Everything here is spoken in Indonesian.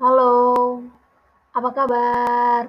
Halo, apa kabar?